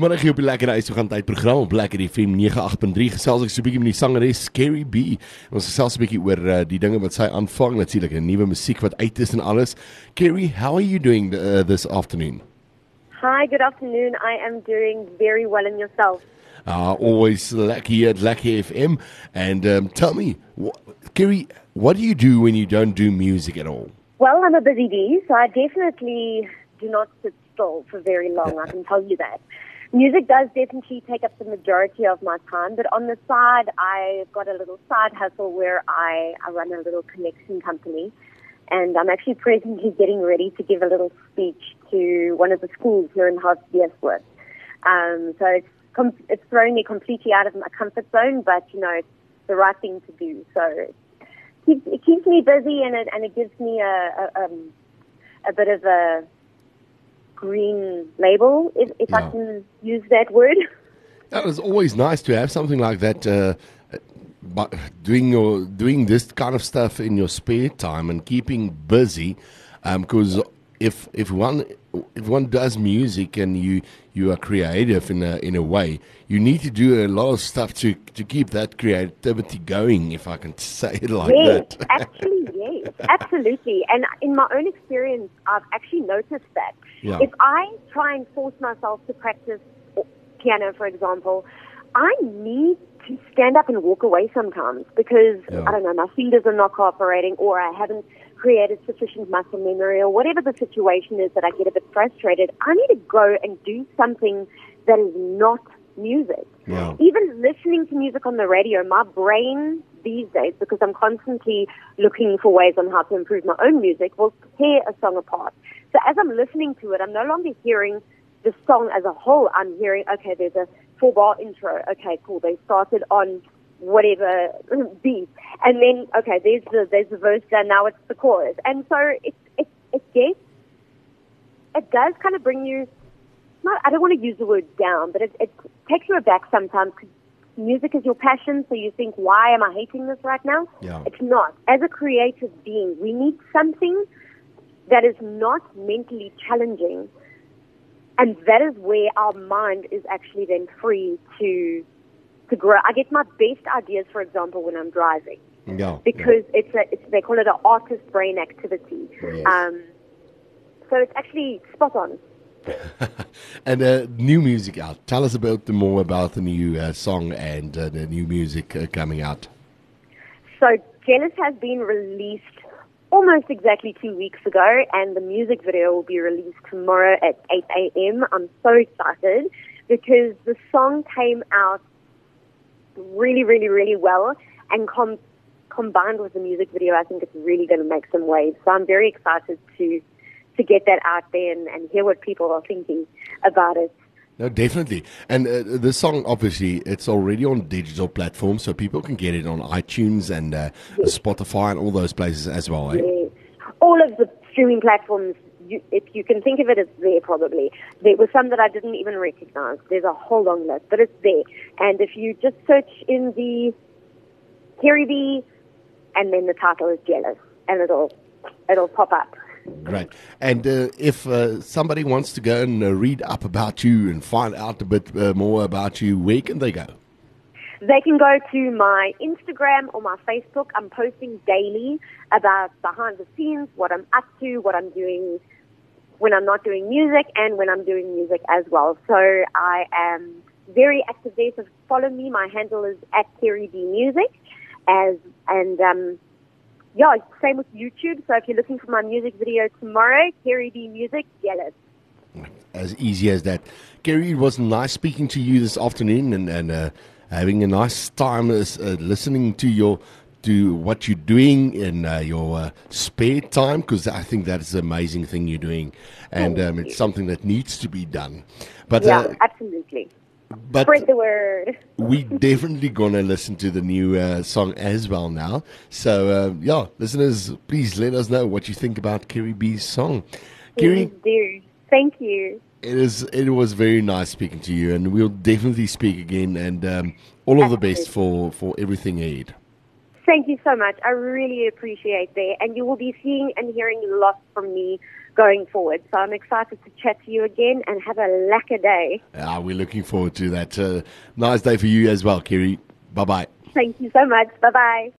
Môre gee op die lekker huis toe gaan tyd program op Lekker FM 98.3 gesels ek so 'n bietjie met die sangeres Kerry B. Ons gesels 'n bietjie oor uh, die dinge wat sy aanvang, natuurlik 'n nuwe musiek wat uit is en alles. Kerry, how are you doing uh, this afternoon? Hi, good afternoon. I am doing very well in yourself. Uh, always lucky at Lekker FM. And um, tell me, wh- Kerry, what do you do when you don't do music at all? Well, I'm a busy bee, so I definitely do not sit still for very long. I can tell you that. Music does definitely take up the majority of my time, but on the side, I've got a little side hustle where I, I run a little connection company. And I'm actually presently getting ready to give a little speech to one of the schools here in Hartbeespoort. Um, so it's, com- it's me completely out of my comfort zone, but you know, it's the right thing to do. So it keeps, it keeps me busy and it, and it gives me a, a, um, a bit of a green label, if, if Yeah. I can use that word. That is always nice to have something like that. Uh, but doing your doing this kind of stuff in your spare time and keeping busy, because if if one if one does music and you you are creative in a in a way, you need to do a lot of stuff to to keep that creativity going. If I can say it like yes, that. actually, absolutely. And in my own experience, I've actually noticed that. Yeah. If I try and force myself to practice piano, for example, I need to stand up and walk away sometimes because, Yeah. I don't know, my fingers are not cooperating or I haven't created sufficient muscle memory or whatever the situation is that I get a bit frustrated. I need to go and do something that is not music. Yeah. Even listening to music on the radio, my brain these days, because I'm constantly looking for ways on how to improve my own music, will tear a song apart. So as I'm listening to it, I'm no longer hearing the song as a whole. I'm hearing, okay, there's a four bar intro. Okay, cool. They started on whatever beat. And then, okay, there's the, there's the verse done. Now it's the chorus. And so it, it, it gets, it does kind of bring you, not, I don't want to use the word down, but it, it takes you aback sometimes music is your passion. So you think, why am I hating this right now? Yeah. It's not. As a creative being, we need something that is not mentally challenging. And that is where our mind is actually then free to to grow. I get my best ideas, for example, when I'm driving yeah. because it's a it's, they call it an artist brain activity. Yes. Um, so it's actually spot on. and uh, new music out. Tell us about the more about the new uh, song and uh, the new music uh, coming out. So Jealous has been released almost exactly two weeks ago, and the music video will be released tomorrow at 8 a.m. I'm so excited because the song came out really, really, really well, and com- combined with the music video, I think it's really going to make some waves. So I'm very excited to to get that out there and, and hear what people are thinking about it. No, definitely. And uh, the song, obviously, it's already on digital platforms, so people can get it on iTunes and uh, Spotify and all those places as well. Eh? Yes. All of the streaming platforms, you, if you can think of it, it's there probably. There were some that I didn't even recognize. There's a whole long list, but it's there. And if you just search in the Kerry B, and then the title is Jealous, and it'll it'll pop up. Great. And uh, if uh, somebody wants to go and uh, read up about you and find out a bit uh, more about you, where can they go? They can go to my Instagram or my Facebook. I'm posting daily about behind the scenes, what I'm up to, what I'm doing when I'm not doing music, and when I'm doing music as well. So I am very active there. So follow me. My handle is at Kerry B Music, as and um, yeah, same with YouTube. So if you're looking for my music video tomorrow, Kerry B Music, jealous. As easy as that. Kerry, it was nice speaking to you this afternoon and, and uh, having a nice time uh, listening to your to what you're doing in uh, your uh, spare time because I think that is an amazing thing you're doing and um, it's something that needs to be done. But Yeah, uh, absolutely. But Spread the word. we definitely gonna listen to the new uh, song as well now. So uh, yeah, listeners, please let us know what you think about Kerry B's song. Kerry, do. Thank you. it is it was very nice speaking to you, and we'll definitely speak again. And um, all of the best for for everything ahead. Thank you so much. I really appreciate that. And you will be seeing and hearing lots from me going forward. So I'm excited to chat to you again and have a lacquer day. Ah, we're looking forward to that. Uh, nice day for you as well, Kerry. Bye bye. Thank you so much. Bye bye.